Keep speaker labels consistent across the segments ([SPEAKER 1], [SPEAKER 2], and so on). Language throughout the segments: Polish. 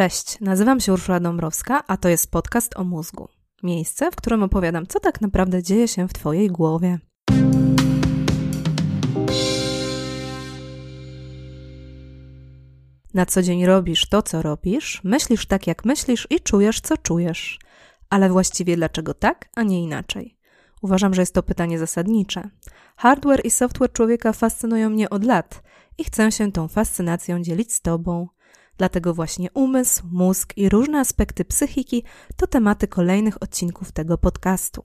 [SPEAKER 1] Cześć, nazywam się Urszula Dąbrowska, a to jest podcast o mózgu. Miejsce, w którym opowiadam, co tak naprawdę dzieje się w Twojej głowie. Na co dzień robisz to, co robisz, myślisz tak, jak myślisz i czujesz, co czujesz. Ale właściwie dlaczego tak, a nie inaczej? Uważam, że jest to pytanie zasadnicze. Hardware i software człowieka fascynują mnie od lat i chcę się tą fascynacją dzielić z Tobą. Dlatego właśnie umysł, mózg i różne aspekty psychiki to tematy kolejnych odcinków tego podcastu.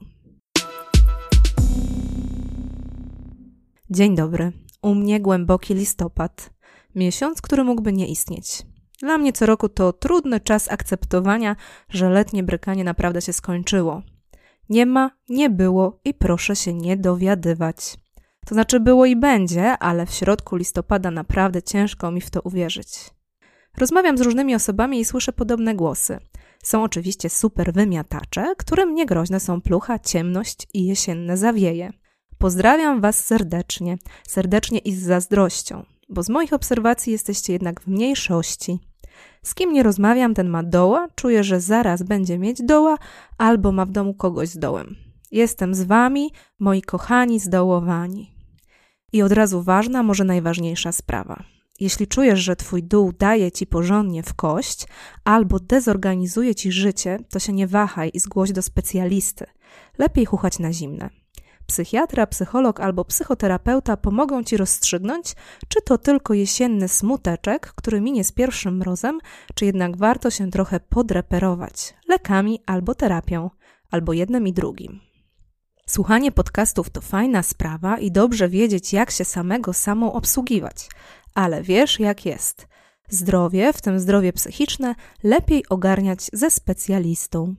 [SPEAKER 1] Dzień dobry. U mnie głęboki listopad. Miesiąc, który mógłby nie istnieć. Dla mnie co roku to trudny czas akceptowania, że letnie brykanie naprawdę się skończyło. Nie ma, nie było i proszę się nie dowiadywać. To znaczy było i będzie, ale w środku listopada naprawdę ciężko mi w to uwierzyć. Rozmawiam z różnymi osobami i słyszę podobne głosy. Są oczywiście super wymiatacze, którym niegroźne są plucha, ciemność i jesienne zawieje. Pozdrawiam Was serdecznie, serdecznie i z zazdrością, bo z moich obserwacji jesteście jednak w mniejszości. Z kim nie rozmawiam, ten ma doła, czuję, że zaraz będzie mieć doła, albo ma w domu kogoś z dołem. Jestem z Wami, moi kochani zdołowani. I od razu ważna, może najważniejsza sprawa. Jeśli czujesz, że twój dół daje ci porządnie w kość albo dezorganizuje ci życie, to się nie wahaj i zgłoś do specjalisty. Lepiej chuchać na zimne. Psychiatra, psycholog albo psychoterapeuta pomogą ci rozstrzygnąć, czy to tylko jesienny smuteczek, który minie z pierwszym mrozem, czy jednak warto się trochę podreperować lekami albo terapią, albo jednym i drugim. Słuchanie podcastów to fajna sprawa i dobrze wiedzieć, jak się samego samą obsługiwać, ale wiesz, jak jest. Zdrowie, w tym zdrowie psychiczne, lepiej ogarniać ze specjalistą.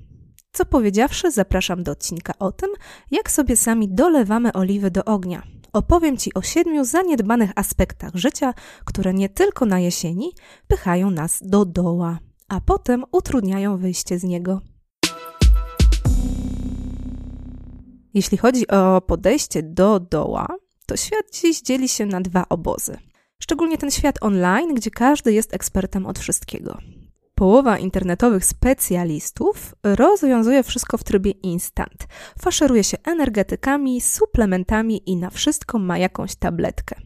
[SPEAKER 1] Co powiedziawszy, zapraszam do odcinka o tym, jak sobie sami dolewamy oliwy do ognia. Opowiem Ci o siedmiu zaniedbanych aspektach życia, które nie tylko na jesieni pychają nas do doła, a potem utrudniają wyjście z niego. Jeśli chodzi o podejście do doła, to świat dziś dzieli się na dwa obozy. Szczególnie ten świat online, gdzie każdy jest ekspertem od wszystkiego. Połowa internetowych specjalistów rozwiązuje wszystko w trybie instant. Faszeruje się energetykami, suplementami i na wszystko ma jakąś tabletkę.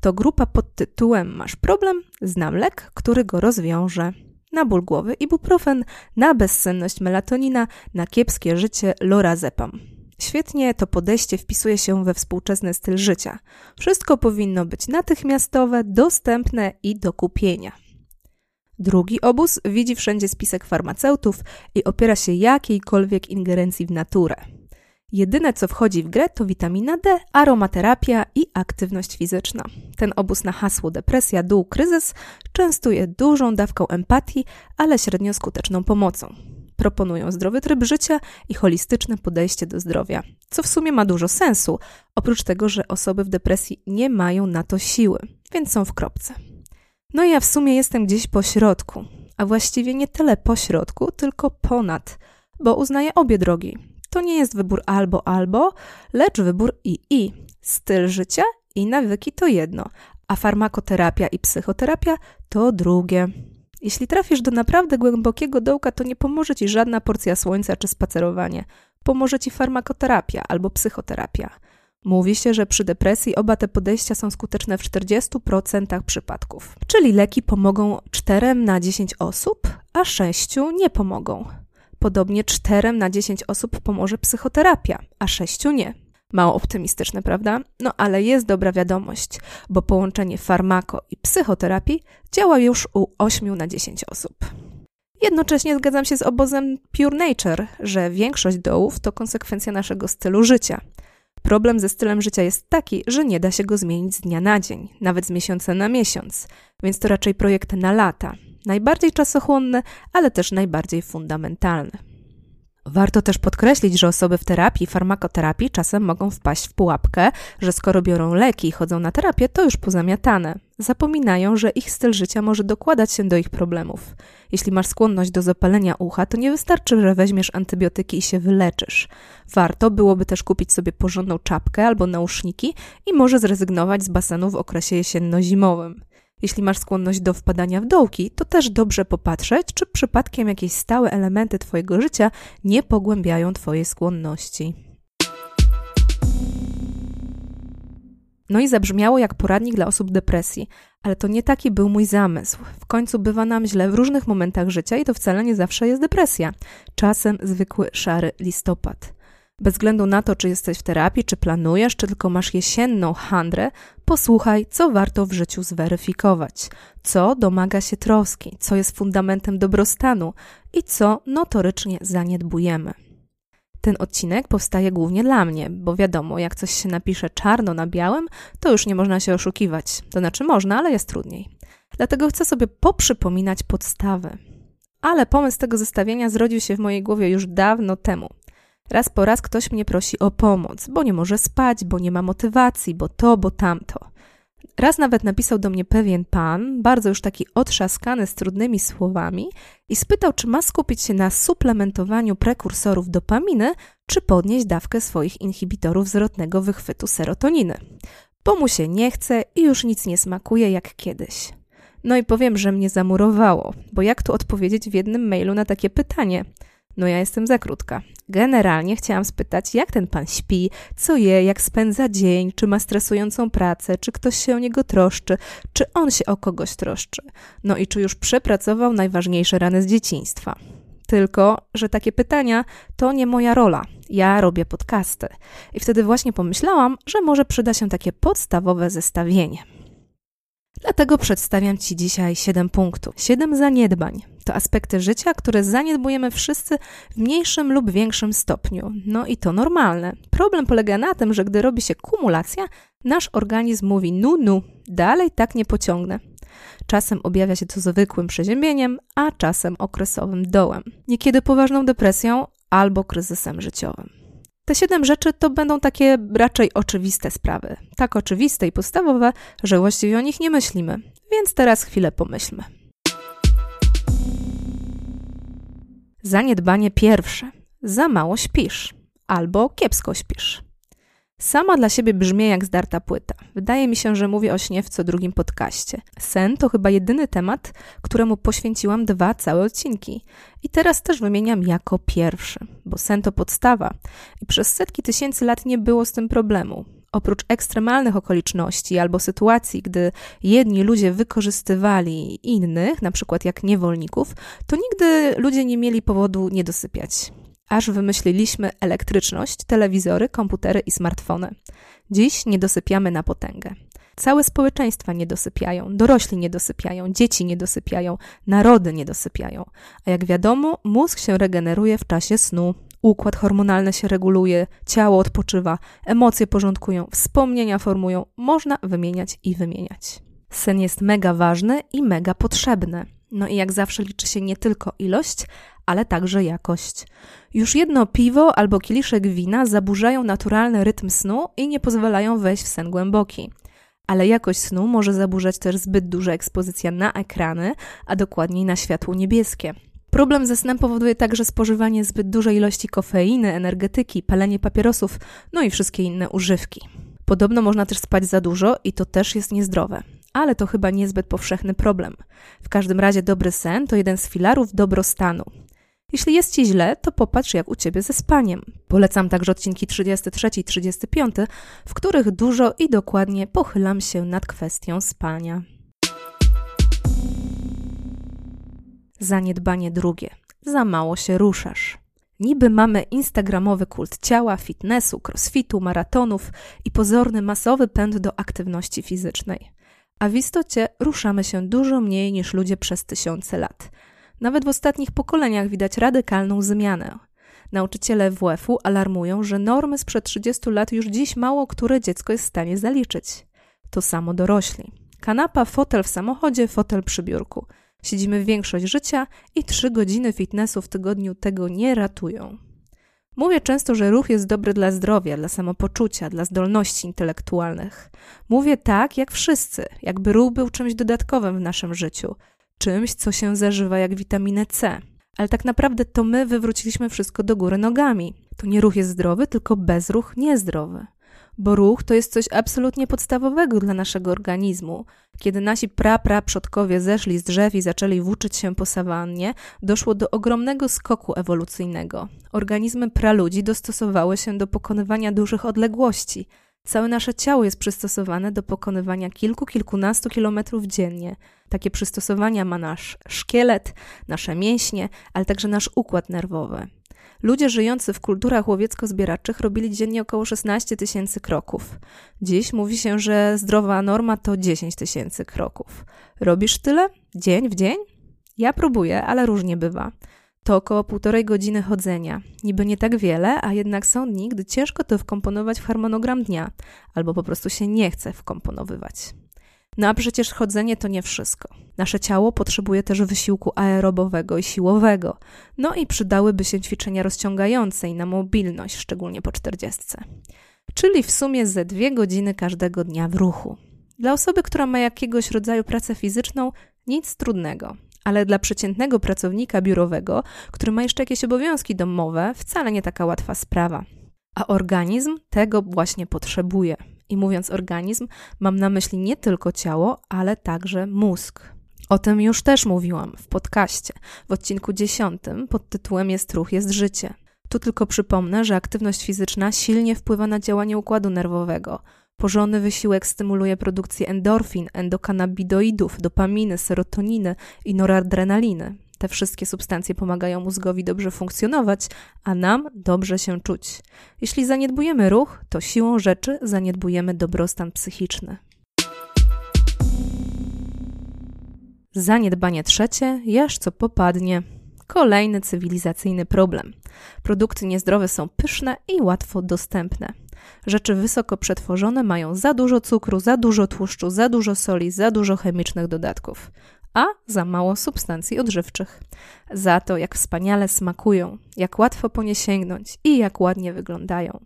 [SPEAKER 1] To grupa pod tytułem Masz problem? Znam lek, który go rozwiąże. Na ból głowy ibuprofen, na bezsenność melatonina, na kiepskie życie lorazepam. Świetnie to podejście wpisuje się we współczesny styl życia. Wszystko powinno być natychmiastowe, dostępne i do kupienia. Drugi obóz widzi wszędzie spisek farmaceutów i opiera się jakiejkolwiek ingerencji w naturę. Jedyne co wchodzi w grę to witamina D, aromaterapia i aktywność fizyczna. Ten obóz na hasło depresja, dół, kryzys częstuje dużą dawką empatii, ale średnio skuteczną pomocą. Proponują zdrowy tryb życia i holistyczne podejście do zdrowia, co w sumie ma dużo sensu, oprócz tego, że osoby w depresji nie mają na to siły, więc są w kropce. No i ja w sumie jestem gdzieś po środku, a właściwie nie tyle po środku, tylko ponad, bo uznaję obie drogi. To nie jest wybór albo albo, lecz wybór i i. Styl życia i nawyki to jedno, a farmakoterapia i psychoterapia to drugie. Jeśli trafisz do naprawdę głębokiego dołka, to nie pomoże ci żadna porcja słońca czy spacerowanie. Pomoże ci farmakoterapia albo psychoterapia. Mówi się, że przy depresji oba te podejścia są skuteczne w 40% przypadków. Czyli leki pomogą 4 na 10 osób, a 6 nie pomogą. Podobnie 4 na 10 osób pomoże psychoterapia, a 6 nie. Mało optymistyczne, prawda? No ale jest dobra wiadomość, bo połączenie farmako i psychoterapii działa już u 8 na 10 osób. Jednocześnie zgadzam się z obozem Pure Nature, że większość dołów to konsekwencja naszego stylu życia. Problem ze stylem życia jest taki, że nie da się go zmienić z dnia na dzień, nawet z miesiąca na miesiąc, więc to raczej projekt na lata. Najbardziej czasochłonne, ale też najbardziej fundamentalne. Warto też podkreślić, że osoby w terapii, farmakoterapii czasem mogą wpaść w pułapkę, że skoro biorą leki i chodzą na terapię, to już pozamiatane. Zapominają, że ich styl życia może dokładać się do ich problemów. Jeśli masz skłonność do zapalenia ucha, to nie wystarczy, że weźmiesz antybiotyki i się wyleczysz. Warto byłoby też kupić sobie porządną czapkę albo nauszniki i może zrezygnować z basenu w okresie jesienno-zimowym. Jeśli masz skłonność do wpadania w dołki, to też dobrze popatrzeć, czy przypadkiem jakieś stałe elementy Twojego życia nie pogłębiają Twojej skłonności. No i zabrzmiało jak poradnik dla osób depresji, ale to nie taki był mój zamysł. W końcu bywa nam źle w różnych momentach życia i to wcale nie zawsze jest depresja. Czasem zwykły szary listopad. Bez względu na to, czy jesteś w terapii, czy planujesz, czy tylko masz jesienną handrę, posłuchaj, co warto w życiu zweryfikować, co domaga się troski, co jest fundamentem dobrostanu i co notorycznie zaniedbujemy. Ten odcinek powstaje głównie dla mnie, bo wiadomo, jak coś się napisze czarno na białym, to już nie można się oszukiwać. To znaczy można, ale jest trudniej. Dlatego chcę sobie poprzypominać podstawy. Ale pomysł tego zestawienia zrodził się w mojej głowie już dawno temu. Raz po raz ktoś mnie prosi o pomoc, bo nie może spać, bo nie ma motywacji, bo to, bo tamto. Raz nawet napisał do mnie pewien pan, bardzo już taki otrzaskany z trudnymi słowami, i spytał, czy ma skupić się na suplementowaniu prekursorów dopaminy, czy podnieść dawkę swoich inhibitorów zwrotnego wychwytu serotoniny. Bo mu się nie chce i już nic nie smakuje jak kiedyś. No i powiem, że mnie zamurowało, bo jak tu odpowiedzieć w jednym mailu na takie pytanie? No ja jestem za krótka. Generalnie chciałam spytać, jak ten pan śpi, co je, jak spędza dzień, czy ma stresującą pracę, czy ktoś się o niego troszczy, czy on się o kogoś troszczy. No i czy już przepracował najważniejsze rany z dzieciństwa. Tylko, że takie pytania to nie moja rola. Ja robię podcasty. I wtedy właśnie pomyślałam, że może przyda się takie podstawowe zestawienie. Dlatego przedstawiam Ci dzisiaj 7 punktów, 7 zaniedbań. To aspekty życia, które zaniedbujemy wszyscy w mniejszym lub większym stopniu. No i to normalne. Problem polega na tym, że gdy robi się kumulacja, nasz organizm mówi nu, nu, dalej tak nie pociągnę. Czasem objawia się to zwykłym przeziębieniem, a czasem okresowym dołem. Niekiedy poważną depresją albo kryzysem życiowym. Te siedem rzeczy to będą takie raczej oczywiste sprawy. Tak oczywiste i podstawowe, że właściwie o nich nie myślimy. Więc teraz chwilę pomyślmy. Zaniedbanie pierwsze. Za mało śpisz albo kiepsko śpisz. Sama dla siebie brzmi jak zdarta płyta. Wydaje mi się, że mówię o śnie w co drugim podcaście. Sen to chyba jedyny temat, któremu poświęciłam dwa całe odcinki. I teraz też wymieniam jako pierwszy, bo sen to podstawa. I przez setki tysięcy lat nie było z tym problemu. Oprócz ekstremalnych okoliczności albo sytuacji, gdy jedni ludzie wykorzystywali innych, na przykład jak niewolników, to nigdy ludzie nie mieli powodu nie dosypiać aż wymyśliliśmy elektryczność, telewizory, komputery i smartfony. Dziś nie dosypiamy na potęgę. Całe społeczeństwa nie dosypiają, dorośli nie dosypiają, dzieci nie dosypiają, narody nie dosypiają. A jak wiadomo, mózg się regeneruje w czasie snu, układ hormonalny się reguluje, ciało odpoczywa, emocje porządkują, wspomnienia formują, można wymieniać i wymieniać. Sen jest mega ważny i mega potrzebny. No i jak zawsze liczy się nie tylko ilość, ale także jakość. Już jedno piwo albo kieliszek wina zaburzają naturalny rytm snu i nie pozwalają wejść w sen głęboki. Ale jakość snu może zaburzać też zbyt duża ekspozycja na ekrany, a dokładniej na światło niebieskie. Problem ze snem powoduje także spożywanie zbyt dużej ilości kofeiny, energetyki, palenie papierosów, no i wszystkie inne używki. Podobno można też spać za dużo i to też jest niezdrowe ale to chyba niezbyt powszechny problem. W każdym razie dobry sen to jeden z filarów dobrostanu. Jeśli jest ci źle, to popatrz jak u ciebie ze spaniem. Polecam także odcinki 33 i 35, w których dużo i dokładnie pochylam się nad kwestią spania. Zaniedbanie drugie. Za mało się ruszasz. Niby mamy instagramowy kult ciała, fitnessu, crossfitu, maratonów i pozorny masowy pęd do aktywności fizycznej a w istocie ruszamy się dużo mniej niż ludzie przez tysiące lat. Nawet w ostatnich pokoleniach widać radykalną zmianę. Nauczyciele WF-u alarmują, że normy sprzed 30 lat już dziś mało które dziecko jest w stanie zaliczyć. To samo dorośli. Kanapa, fotel w samochodzie, fotel przy biurku. Siedzimy większość życia i trzy godziny fitnessu w tygodniu tego nie ratują. Mówię często, że ruch jest dobry dla zdrowia, dla samopoczucia, dla zdolności intelektualnych. Mówię tak, jak wszyscy, jakby ruch był czymś dodatkowym w naszym życiu, czymś, co się zażywa jak witaminę C. Ale tak naprawdę to my wywróciliśmy wszystko do góry nogami. To nie ruch jest zdrowy, tylko bezruch niezdrowy. Bo ruch to jest coś absolutnie podstawowego dla naszego organizmu. Kiedy nasi pra-pra-przodkowie zeszli z drzew i zaczęli włóczyć się po sawannie, doszło do ogromnego skoku ewolucyjnego. Organizmy praludzi dostosowały się do pokonywania dużych odległości. Całe nasze ciało jest przystosowane do pokonywania kilku, kilkunastu kilometrów dziennie. Takie przystosowania ma nasz szkielet, nasze mięśnie, ale także nasz układ nerwowy. Ludzie żyjący w kulturach łowiecko-zbieraczych robili dziennie około 16 tysięcy kroków. Dziś mówi się, że zdrowa norma to 10 tysięcy kroków. Robisz tyle? Dzień w dzień? Ja próbuję, ale różnie bywa. To około półtorej godziny chodzenia. Niby nie tak wiele, a jednak są dni, gdy ciężko to wkomponować w harmonogram dnia, albo po prostu się nie chce wkomponowywać. No a przecież chodzenie to nie wszystko. Nasze ciało potrzebuje też wysiłku aerobowego i siłowego. No i przydałyby się ćwiczenia rozciągające i na mobilność, szczególnie po czterdziestce. Czyli w sumie ze dwie godziny każdego dnia w ruchu. Dla osoby, która ma jakiegoś rodzaju pracę fizyczną, nic trudnego. Ale dla przeciętnego pracownika biurowego, który ma jeszcze jakieś obowiązki domowe, wcale nie taka łatwa sprawa. A organizm tego właśnie potrzebuje. I mówiąc organizm, mam na myśli nie tylko ciało, ale także mózg. O tym już też mówiłam w podcaście, w odcinku 10 pod tytułem Jest ruch, jest życie. Tu tylko przypomnę, że aktywność fizyczna silnie wpływa na działanie układu nerwowego. Porządny wysiłek stymuluje produkcję endorfin, endokanabidoidów, dopaminy, serotoniny i noradrenaliny. Te wszystkie substancje pomagają mózgowi dobrze funkcjonować, a nam dobrze się czuć. Jeśli zaniedbujemy ruch, to siłą rzeczy zaniedbujemy dobrostan psychiczny. Zaniedbanie trzecie, jaż co popadnie. Kolejny cywilizacyjny problem. Produkty niezdrowe są pyszne i łatwo dostępne. Rzeczy wysoko przetworzone mają za dużo cukru, za dużo tłuszczu, za dużo soli, za dużo chemicznych dodatków a za mało substancji odżywczych. Za to, jak wspaniale smakują, jak łatwo po nie sięgnąć i jak ładnie wyglądają.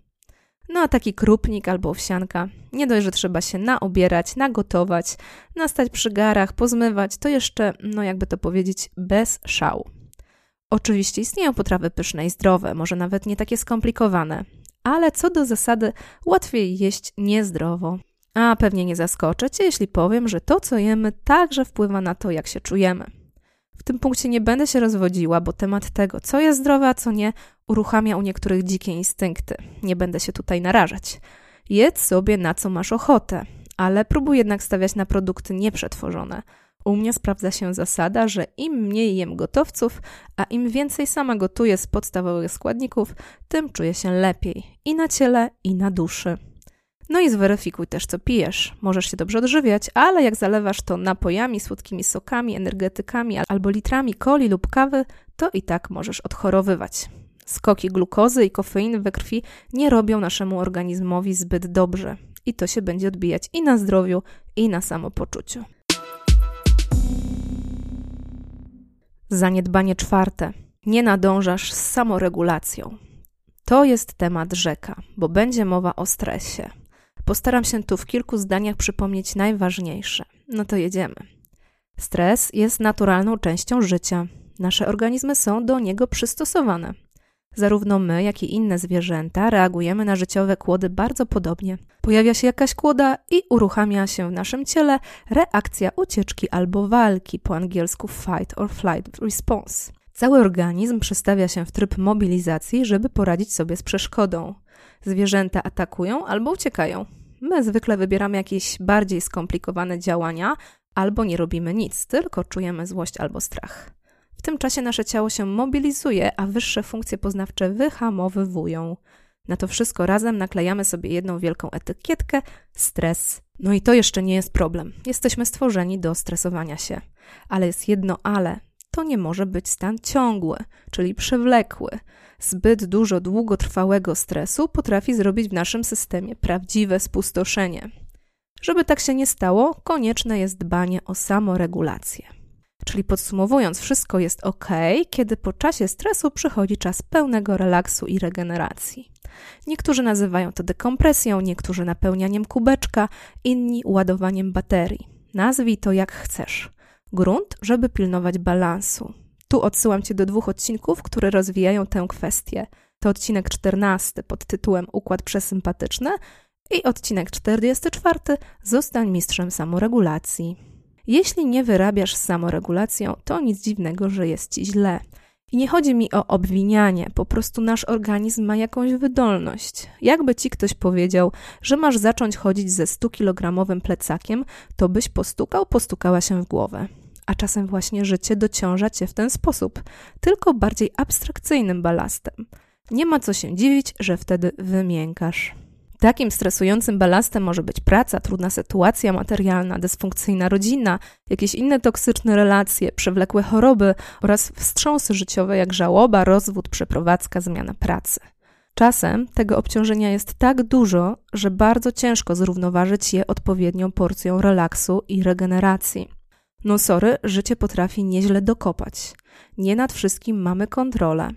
[SPEAKER 1] No a taki krupnik albo owsianka, nie dość, że trzeba się naobierać, nagotować, nastać przy garach, pozmywać, to jeszcze, no jakby to powiedzieć, bez szału. Oczywiście istnieją potrawy pyszne i zdrowe, może nawet nie takie skomplikowane, ale co do zasady łatwiej jeść niezdrowo a pewnie nie zaskoczę cię, jeśli powiem, że to, co jemy, także wpływa na to, jak się czujemy. W tym punkcie nie będę się rozwodziła, bo temat tego, co jest zdrowe, a co nie, uruchamia u niektórych dzikie instynkty. Nie będę się tutaj narażać. Jedz sobie na co masz ochotę, ale próbuj jednak stawiać na produkty nieprzetworzone. U mnie sprawdza się zasada, że im mniej jem gotowców, a im więcej sama gotuję z podstawowych składników, tym czuję się lepiej i na ciele, i na duszy. No i zweryfikuj też, co pijesz. Możesz się dobrze odżywiać, ale jak zalewasz to napojami, słodkimi sokami, energetykami albo litrami coli lub kawy, to i tak możesz odchorowywać. Skoki glukozy i kofeiny we krwi nie robią naszemu organizmowi zbyt dobrze i to się będzie odbijać i na zdrowiu, i na samopoczuciu. Zaniedbanie czwarte. Nie nadążasz z samoregulacją. To jest temat rzeka, bo będzie mowa o stresie. Postaram się tu w kilku zdaniach przypomnieć najważniejsze. No to jedziemy. Stres jest naturalną częścią życia. Nasze organizmy są do niego przystosowane. Zarówno my, jak i inne zwierzęta reagujemy na życiowe kłody bardzo podobnie. Pojawia się jakaś kłoda i uruchamia się w naszym ciele reakcja ucieczki albo walki, po angielsku fight or flight response. Cały organizm przestawia się w tryb mobilizacji, żeby poradzić sobie z przeszkodą. Zwierzęta atakują albo uciekają. My zwykle wybieramy jakieś bardziej skomplikowane działania, albo nie robimy nic, tylko czujemy złość albo strach. W tym czasie nasze ciało się mobilizuje, a wyższe funkcje poznawcze wyhamowywują. Na to wszystko razem naklejamy sobie jedną wielką etykietkę stres. No i to jeszcze nie jest problem. Jesteśmy stworzeni do stresowania się. Ale jest jedno ale. To nie może być stan ciągły, czyli przewlekły. Zbyt dużo długotrwałego stresu potrafi zrobić w naszym systemie prawdziwe spustoszenie. Żeby tak się nie stało, konieczne jest dbanie o samoregulację. Czyli podsumowując, wszystko jest ok, kiedy po czasie stresu przychodzi czas pełnego relaksu i regeneracji. Niektórzy nazywają to dekompresją, niektórzy napełnianiem kubeczka, inni ładowaniem baterii. Nazwij to jak chcesz. Grunt, żeby pilnować balansu. Tu odsyłam Cię do dwóch odcinków, które rozwijają tę kwestię. To odcinek 14 pod tytułem Układ przesympatyczny I odcinek 44. Zostań mistrzem samoregulacji. Jeśli nie wyrabiasz samoregulacją, to nic dziwnego, że jest ci źle. I nie chodzi mi o obwinianie, po prostu nasz organizm ma jakąś wydolność. Jakby ci ktoś powiedział, że masz zacząć chodzić ze 100-kilogramowym plecakiem, to byś postukał, postukała się w głowę. A czasem właśnie życie dociąża cię w ten sposób, tylko bardziej abstrakcyjnym balastem. Nie ma co się dziwić, że wtedy wymiękasz. Takim stresującym balastem może być praca, trudna sytuacja materialna, dysfunkcyjna rodzina, jakieś inne toksyczne relacje, przewlekłe choroby oraz wstrząsy życiowe jak żałoba, rozwód, przeprowadzka, zmiana pracy. Czasem tego obciążenia jest tak dużo, że bardzo ciężko zrównoważyć je odpowiednią porcją relaksu i regeneracji. No sorry, życie potrafi nieźle dokopać. Nie nad wszystkim mamy kontrolę.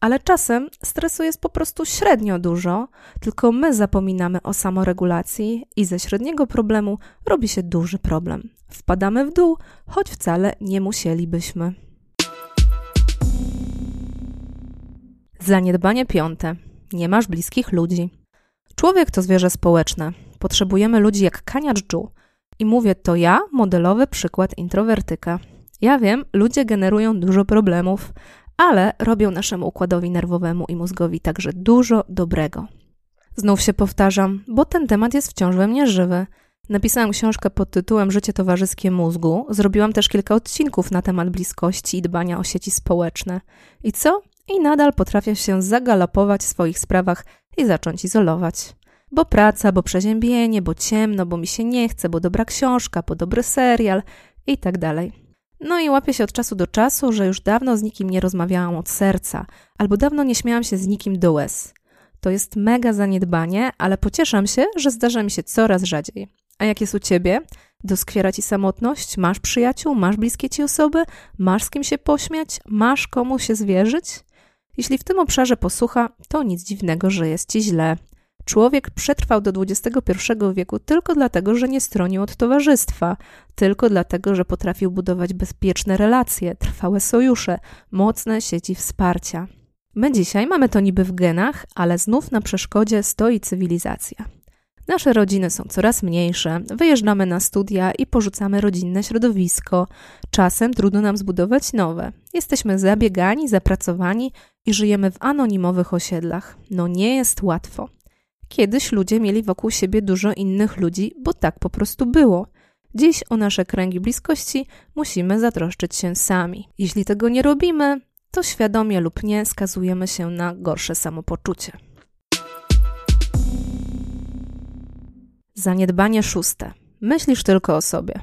[SPEAKER 1] Ale czasem stresu jest po prostu średnio dużo, tylko my zapominamy o samoregulacji i ze średniego problemu robi się duży problem. Wpadamy w dół, choć wcale nie musielibyśmy. Zaniedbanie piąte. Nie masz bliskich ludzi. Człowiek to zwierzę społeczne. Potrzebujemy ludzi jak kania dżdżu. I mówię to ja, modelowy przykład introwertyka. Ja wiem, ludzie generują dużo problemów, ale robią naszemu układowi nerwowemu i mózgowi także dużo dobrego. Znów się powtarzam, bo ten temat jest wciąż we mnie żywy. Napisałam książkę pod tytułem Życie towarzyskie mózgu. Zrobiłam też kilka odcinków na temat bliskości i dbania o sieci społeczne. I co? I nadal potrafię się zagalopować w swoich sprawach i zacząć izolować. Bo praca, bo przeziębienie, bo ciemno, bo mi się nie chce, bo dobra książka, bo dobry serial i tak dalej. No i łapię się od czasu do czasu, że już dawno z nikim nie rozmawiałam od serca, albo dawno nie śmiałam się z nikim do łez. To jest mega zaniedbanie, ale pocieszam się, że zdarza mi się coraz rzadziej. A jak jest u ciebie? Doskwiera ci samotność? Masz przyjaciół? Masz bliskie ci osoby? Masz z kim się pośmiać? Masz komu się zwierzyć? Jeśli w tym obszarze posłucha, to nic dziwnego, że jest ci źle. Człowiek przetrwał do XXI wieku tylko dlatego, że nie stronił od towarzystwa, tylko dlatego, że potrafił budować bezpieczne relacje, trwałe sojusze, mocne sieci wsparcia. My dzisiaj mamy to niby w genach, ale znów na przeszkodzie stoi cywilizacja. Nasze rodziny są coraz mniejsze, wyjeżdżamy na studia i porzucamy rodzinne środowisko. Czasem trudno nam zbudować nowe. Jesteśmy zabiegani, zapracowani i żyjemy w anonimowych osiedlach. No nie jest łatwo. Kiedyś ludzie mieli wokół siebie dużo innych ludzi, bo tak po prostu było. Dziś o nasze kręgi bliskości musimy zatroszczyć się sami. Jeśli tego nie robimy, to świadomie lub nie skazujemy się na gorsze samopoczucie. Zaniedbanie szóste. Myślisz tylko o sobie.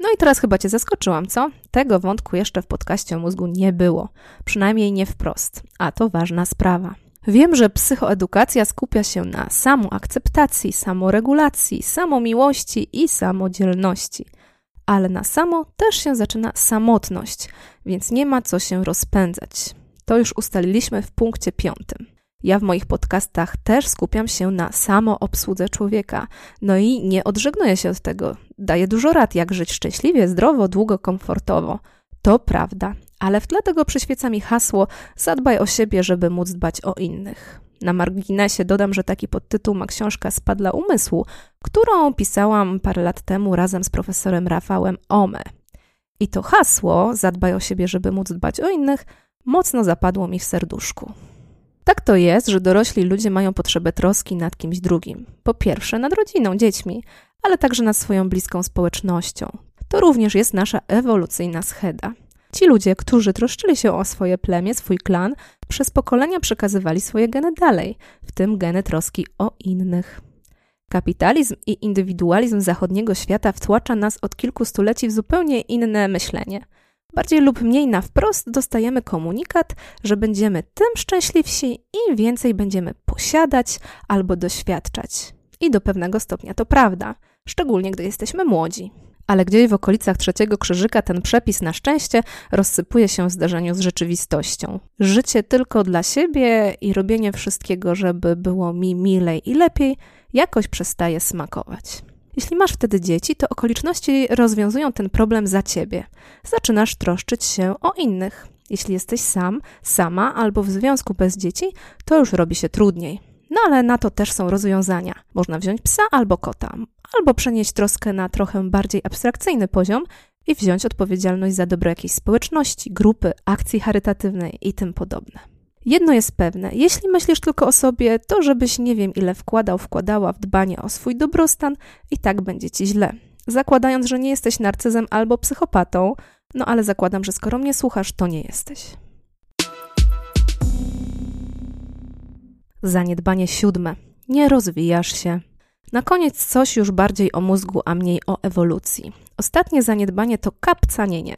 [SPEAKER 1] No i teraz chyba Cię zaskoczyłam, co? Tego wątku jeszcze w podcaście o mózgu nie było. Przynajmniej nie wprost. A to ważna sprawa. Wiem, że psychoedukacja skupia się na samoakceptacji, samoregulacji, samomiłości i samodzielności. Ale na samo też się zaczyna samotność, więc nie ma co się rozpędzać. To już ustaliliśmy w punkcie piątym. Ja w moich podcastach też skupiam się na samoobsłudze człowieka. No i nie odżegnuję się od tego. Daję dużo rad, jak żyć szczęśliwie, zdrowo, długo, komfortowo. To prawda, ale w tle tego przyświeca mi hasło zadbaj o siebie, żeby móc dbać o innych. Na marginesie dodam, że taki podtytuł ma książka Spadla Umysłu, którą pisałam parę lat temu razem z profesorem Rafałem Ome. I to hasło zadbaj o siebie, żeby móc dbać o innych mocno zapadło mi w serduszku. Tak to jest, że dorośli ludzie mają potrzebę troski nad kimś drugim. Po pierwsze nad rodziną, dziećmi, ale także nad swoją bliską społecznością. To również jest nasza ewolucyjna scheda. Ci ludzie, którzy troszczyli się o swoje plemię, swój klan, przez pokolenia przekazywali swoje geny dalej, w tym geny troski o innych. Kapitalizm i indywidualizm zachodniego świata wtłacza nas od kilku stuleci w zupełnie inne myślenie. Bardziej lub mniej na wprost dostajemy komunikat, że będziemy tym szczęśliwsi, im więcej będziemy posiadać albo doświadczać. I do pewnego stopnia to prawda, szczególnie gdy jesteśmy młodzi ale gdzieś w okolicach trzeciego krzyżyka ten przepis na szczęście rozsypuje się w zdarzeniu z rzeczywistością. Życie tylko dla siebie i robienie wszystkiego, żeby było mi milej i lepiej, jakoś przestaje smakować. Jeśli masz wtedy dzieci, to okoliczności rozwiązują ten problem za ciebie. Zaczynasz troszczyć się o innych. Jeśli jesteś sam, sama albo w związku bez dzieci, to już robi się trudniej. No ale na to też są rozwiązania. Można wziąć psa albo kota, albo przenieść troskę na trochę bardziej abstrakcyjny poziom i wziąć odpowiedzialność za dobro jakiejś społeczności, grupy, akcji charytatywnej i tym podobne. Jedno jest pewne, jeśli myślisz tylko o sobie, to żebyś nie wiem ile wkładał, wkładała w dbanie o swój dobrostan i tak będzie ci źle. Zakładając, że nie jesteś narcyzem albo psychopatą, no ale zakładam, że skoro mnie słuchasz, to nie jesteś. Zaniedbanie siódme. Nie rozwijasz się. Na koniec coś już bardziej o mózgu, a mniej o ewolucji. Ostatnie zaniedbanie to kapcanienie,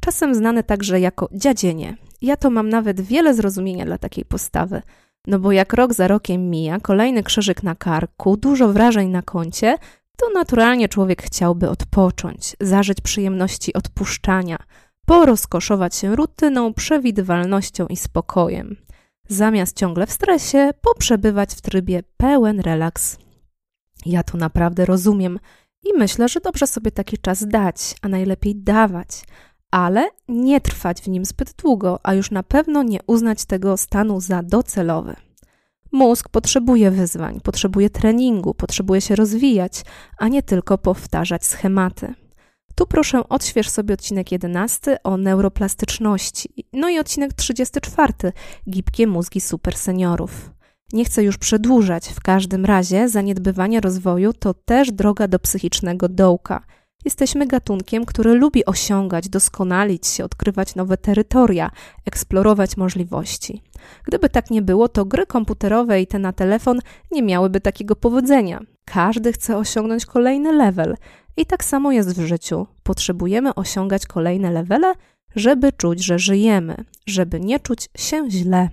[SPEAKER 1] czasem znane także jako dziadzienie. Ja to mam nawet wiele zrozumienia dla takiej postawy, no bo jak rok za rokiem mija, kolejny krzyżyk na karku, dużo wrażeń na koncie, to naturalnie człowiek chciałby odpocząć, zażyć przyjemności odpuszczania, porozkoszować się rutyną, przewidywalnością i spokojem. Zamiast ciągle w stresie, poprzebywać w trybie pełen relaks. Ja to naprawdę rozumiem i myślę, że dobrze sobie taki czas dać, a najlepiej dawać, ale nie trwać w nim zbyt długo, a już na pewno nie uznać tego stanu za docelowy. Mózg potrzebuje wyzwań, potrzebuje treningu, potrzebuje się rozwijać, a nie tylko powtarzać schematy. Tu proszę odśwież sobie odcinek 11 o neuroplastyczności, no i odcinek 34 Gibkie mózgi superseniorów. Nie chcę już przedłużać, w każdym razie zaniedbywanie rozwoju to też droga do psychicznego dołka. Jesteśmy gatunkiem, który lubi osiągać, doskonalić się, odkrywać nowe terytoria, eksplorować możliwości. Gdyby tak nie było, to gry komputerowe i te na telefon nie miałyby takiego powodzenia. Każdy chce osiągnąć kolejny level. I tak samo jest w życiu. Potrzebujemy osiągać kolejne levele, żeby czuć, że żyjemy, żeby nie czuć się źle.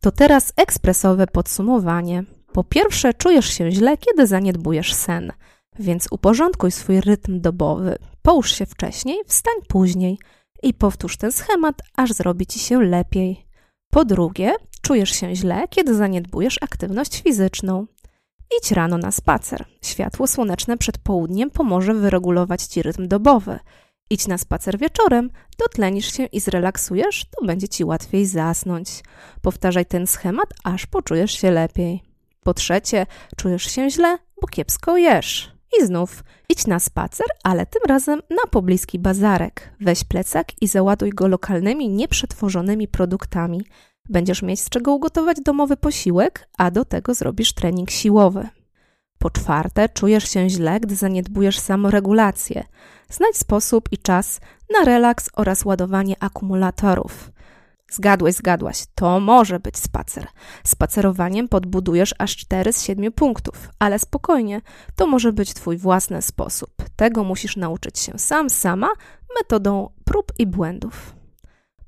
[SPEAKER 1] To teraz ekspresowe podsumowanie. Po pierwsze, czujesz się źle, kiedy zaniedbujesz sen, więc uporządkuj swój rytm dobowy. Połóż się wcześniej, wstań później i powtórz ten schemat, aż zrobi ci się lepiej. Po drugie, czujesz się źle, kiedy zaniedbujesz aktywność fizyczną. Idź rano na spacer. Światło słoneczne przed południem pomoże wyregulować ci rytm dobowy. Idź na spacer wieczorem, dotlenisz się i zrelaksujesz, to będzie ci łatwiej zasnąć. Powtarzaj ten schemat, aż poczujesz się lepiej. Po trzecie, czujesz się źle, bo kiepsko jesz. I znów idź na spacer, ale tym razem na pobliski bazarek. Weź plecak i załaduj go lokalnymi, nieprzetworzonymi produktami. Będziesz mieć z czego ugotować domowy posiłek, a do tego zrobisz trening siłowy. Po czwarte, czujesz się źle, gdy zaniedbujesz samoregulację. Znajdź sposób i czas na relaks oraz ładowanie akumulatorów. Zgadłeś, zgadłaś, to może być spacer. Spacerowaniem podbudujesz aż 4 z 7 punktów, ale spokojnie, to może być Twój własny sposób. Tego musisz nauczyć się sam, sama, metodą prób i błędów.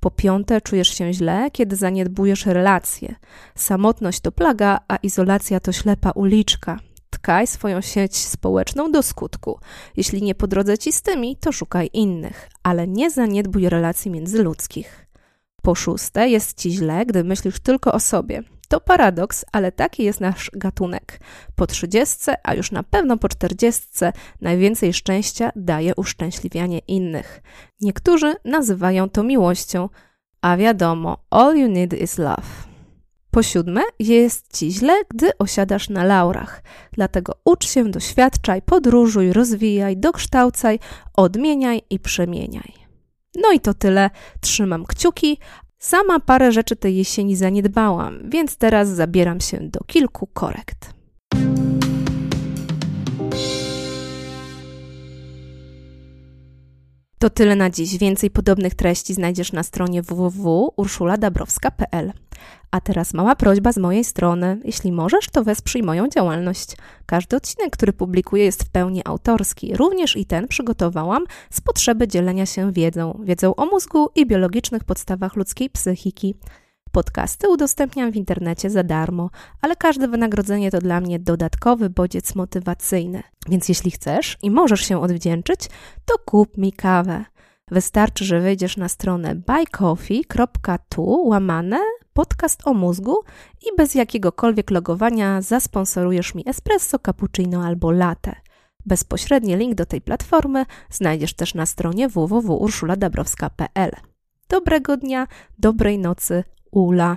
[SPEAKER 1] Po piąte, czujesz się źle, kiedy zaniedbujesz relacje. Samotność to plaga, a izolacja to ślepa uliczka. Tkaj swoją sieć społeczną do skutku. Jeśli nie po drodze ci z tymi, to szukaj innych, ale nie zaniedbuj relacji międzyludzkich. Po szóste, jest ci źle, gdy myślisz tylko o sobie. To paradoks, ale taki jest nasz gatunek. Po trzydziestce, a już na pewno po czterdziestce, najwięcej szczęścia daje uszczęśliwianie innych. Niektórzy nazywają to miłością, a wiadomo, all you need is love. Po siódme, jest ci źle, gdy osiadasz na laurach. Dlatego ucz się, doświadczaj, podróżuj, rozwijaj, dokształcaj, odmieniaj i przemieniaj. No i to tyle. Trzymam kciuki. Sama parę rzeczy tej jesieni zaniedbałam, więc teraz zabieram się do kilku korekt. To tyle na dziś. Więcej podobnych treści znajdziesz na stronie www.urszuladabrowska.pl. A teraz mała prośba z mojej strony. Jeśli możesz, to wesprzyj moją działalność. Każdy odcinek, który publikuję, jest w pełni autorski. Również i ten przygotowałam z potrzeby dzielenia się wiedzą. Wiedzą o mózgu i biologicznych podstawach ludzkiej psychiki. Podcasty udostępniam w internecie za darmo, ale każde wynagrodzenie to dla mnie dodatkowy bodziec motywacyjny. Więc jeśli chcesz i możesz się odwdzięczyć, to kup mi kawę. Wystarczy, że wejdziesz na stronę buycoffee.tu łamane podcast o mózgu i bez jakiegokolwiek logowania zasponsorujesz mi espresso, cappuccino albo latte. Bezpośredni link do tej platformy znajdziesz też na stronie www.urszuladabrowska.pl. Dobrego dnia, dobrej nocy, Ula.